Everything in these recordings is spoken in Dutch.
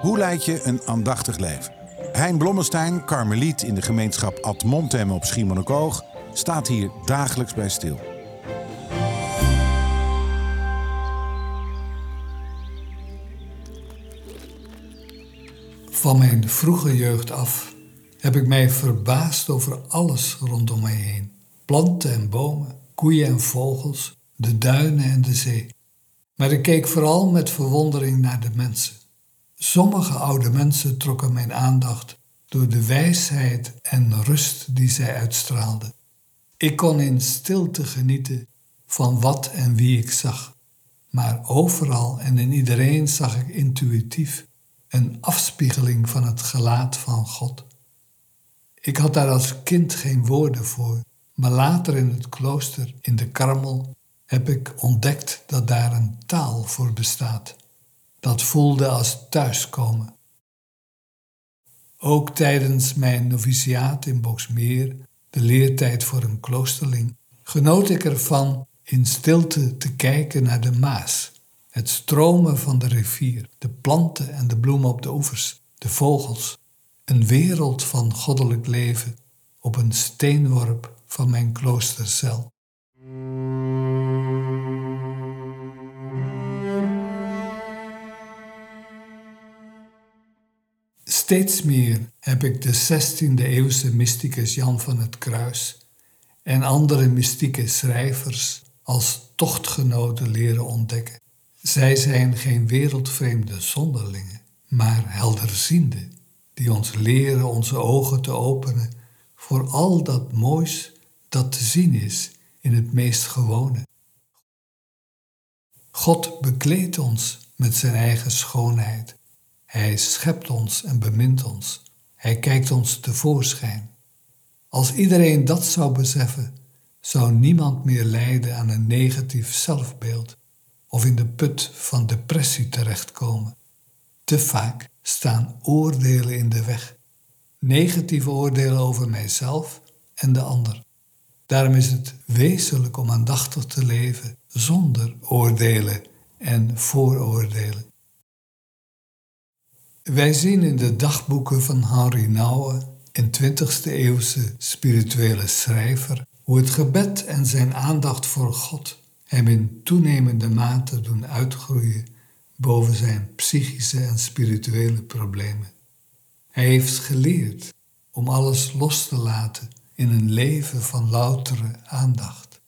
Hoe leid je een aandachtig leven? Hein Blommestein, karmeliet in de gemeenschap Ad Montem op Schiermonnikoog, staat hier dagelijks bij stil. Van mijn vroege jeugd af heb ik mij verbaasd over alles rondom mij heen. Planten en bomen, koeien en vogels, de duinen en de zee. Maar ik keek vooral met verwondering naar de mensen. Sommige oude mensen trokken mijn aandacht door de wijsheid en rust die zij uitstraalden. Ik kon in stilte genieten van wat en wie ik zag, maar overal en in iedereen zag ik intuïtief een afspiegeling van het gelaat van God. Ik had daar als kind geen woorden voor, maar later in het klooster in de Karmel heb ik ontdekt dat daar een taal voor bestaat. Dat voelde als thuiskomen. Ook tijdens mijn noviciaat in Boksmeer, de leertijd voor een kloosterling, genoot ik ervan in stilte te kijken naar de Maas, het stromen van de rivier, de planten en de bloemen op de oevers, de vogels, een wereld van goddelijk leven op een steenworp van mijn kloostercel. Steeds meer heb ik de 16e eeuwse mysticus Jan van het Kruis en andere mystieke schrijvers als tochtgenoten leren ontdekken. Zij zijn geen wereldvreemde zonderlingen, maar helderzienden, die ons leren onze ogen te openen voor al dat moois dat te zien is in het meest gewone. God bekleedt ons met zijn eigen schoonheid hij schept ons en bemint ons. Hij kijkt ons tevoorschijn. Als iedereen dat zou beseffen, zou niemand meer lijden aan een negatief zelfbeeld of in de put van depressie terechtkomen. Te vaak staan oordelen in de weg. Negatieve oordelen over mijzelf en de ander. Daarom is het wezenlijk om aandachtig te leven zonder oordelen en vooroordelen. Wij zien in de dagboeken van Henri Nouwen, een 20e eeuwse spirituele schrijver, hoe het gebed en zijn aandacht voor God hem in toenemende mate doen uitgroeien boven zijn psychische en spirituele problemen. Hij heeft geleerd om alles los te laten in een leven van loutere aandacht.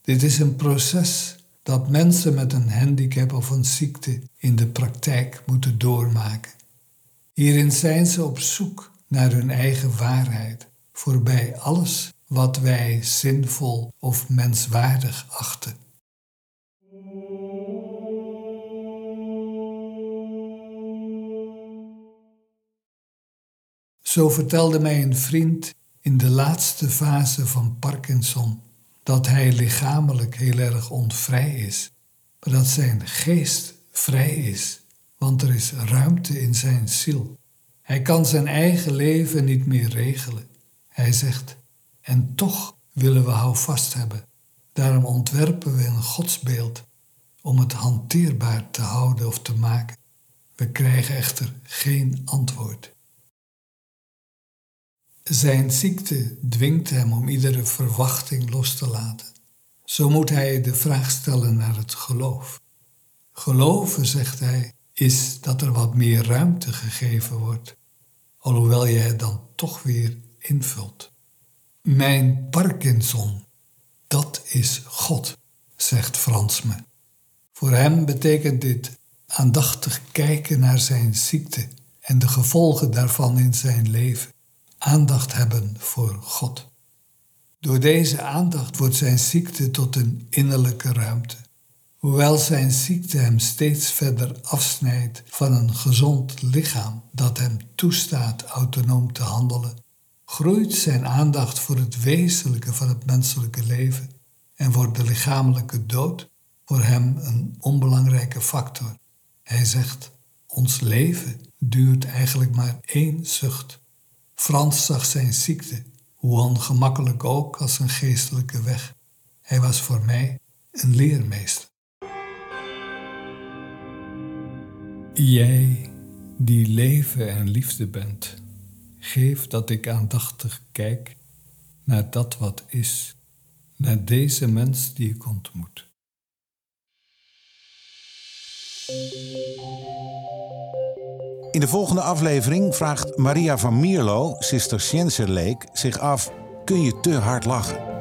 Dit is een proces dat mensen met een handicap of een ziekte in de praktijk moeten doormaken. Hierin zijn ze op zoek naar hun eigen waarheid, voorbij alles wat wij zinvol of menswaardig achten. Zo vertelde mij een vriend in de laatste fase van Parkinson dat hij lichamelijk heel erg onvrij is, maar dat zijn geest vrij is, want er is ruimte in zijn ziel. Hij kan zijn eigen leven niet meer regelen. Hij zegt, en toch willen we houvast hebben. Daarom ontwerpen we een godsbeeld om het hanteerbaar te houden of te maken. We krijgen echter geen antwoord. Zijn ziekte dwingt hem om iedere verwachting los te laten. Zo moet hij de vraag stellen naar het geloof. Geloven, zegt hij, is dat er wat meer ruimte gegeven wordt, alhoewel je het dan toch weer invult. Mijn Parkinson, dat is God, zegt Frans me. Voor hem betekent dit aandachtig kijken naar zijn ziekte en de gevolgen daarvan in zijn leven aandacht hebben voor God. Door deze aandacht wordt zijn ziekte tot een innerlijke ruimte, Hoewel zijn ziekte hem steeds verder afsnijdt van een gezond lichaam dat hem toestaat autonoom te handelen, groeit zijn aandacht voor het wezenlijke van het menselijke leven en wordt de lichamelijke dood voor hem een onbelangrijke factor. Hij zegt: Ons leven duurt eigenlijk maar één zucht. Frans zag zijn ziekte, hoe ongemakkelijk ook, als een geestelijke weg. Hij was voor mij een leermeester. Jij, die leven en liefde bent, geef dat ik aandachtig kijk naar dat wat is, naar deze mens die ik ontmoet. In de volgende aflevering vraagt Maria van Mierlo, zuster Leek, zich af: kun je te hard lachen?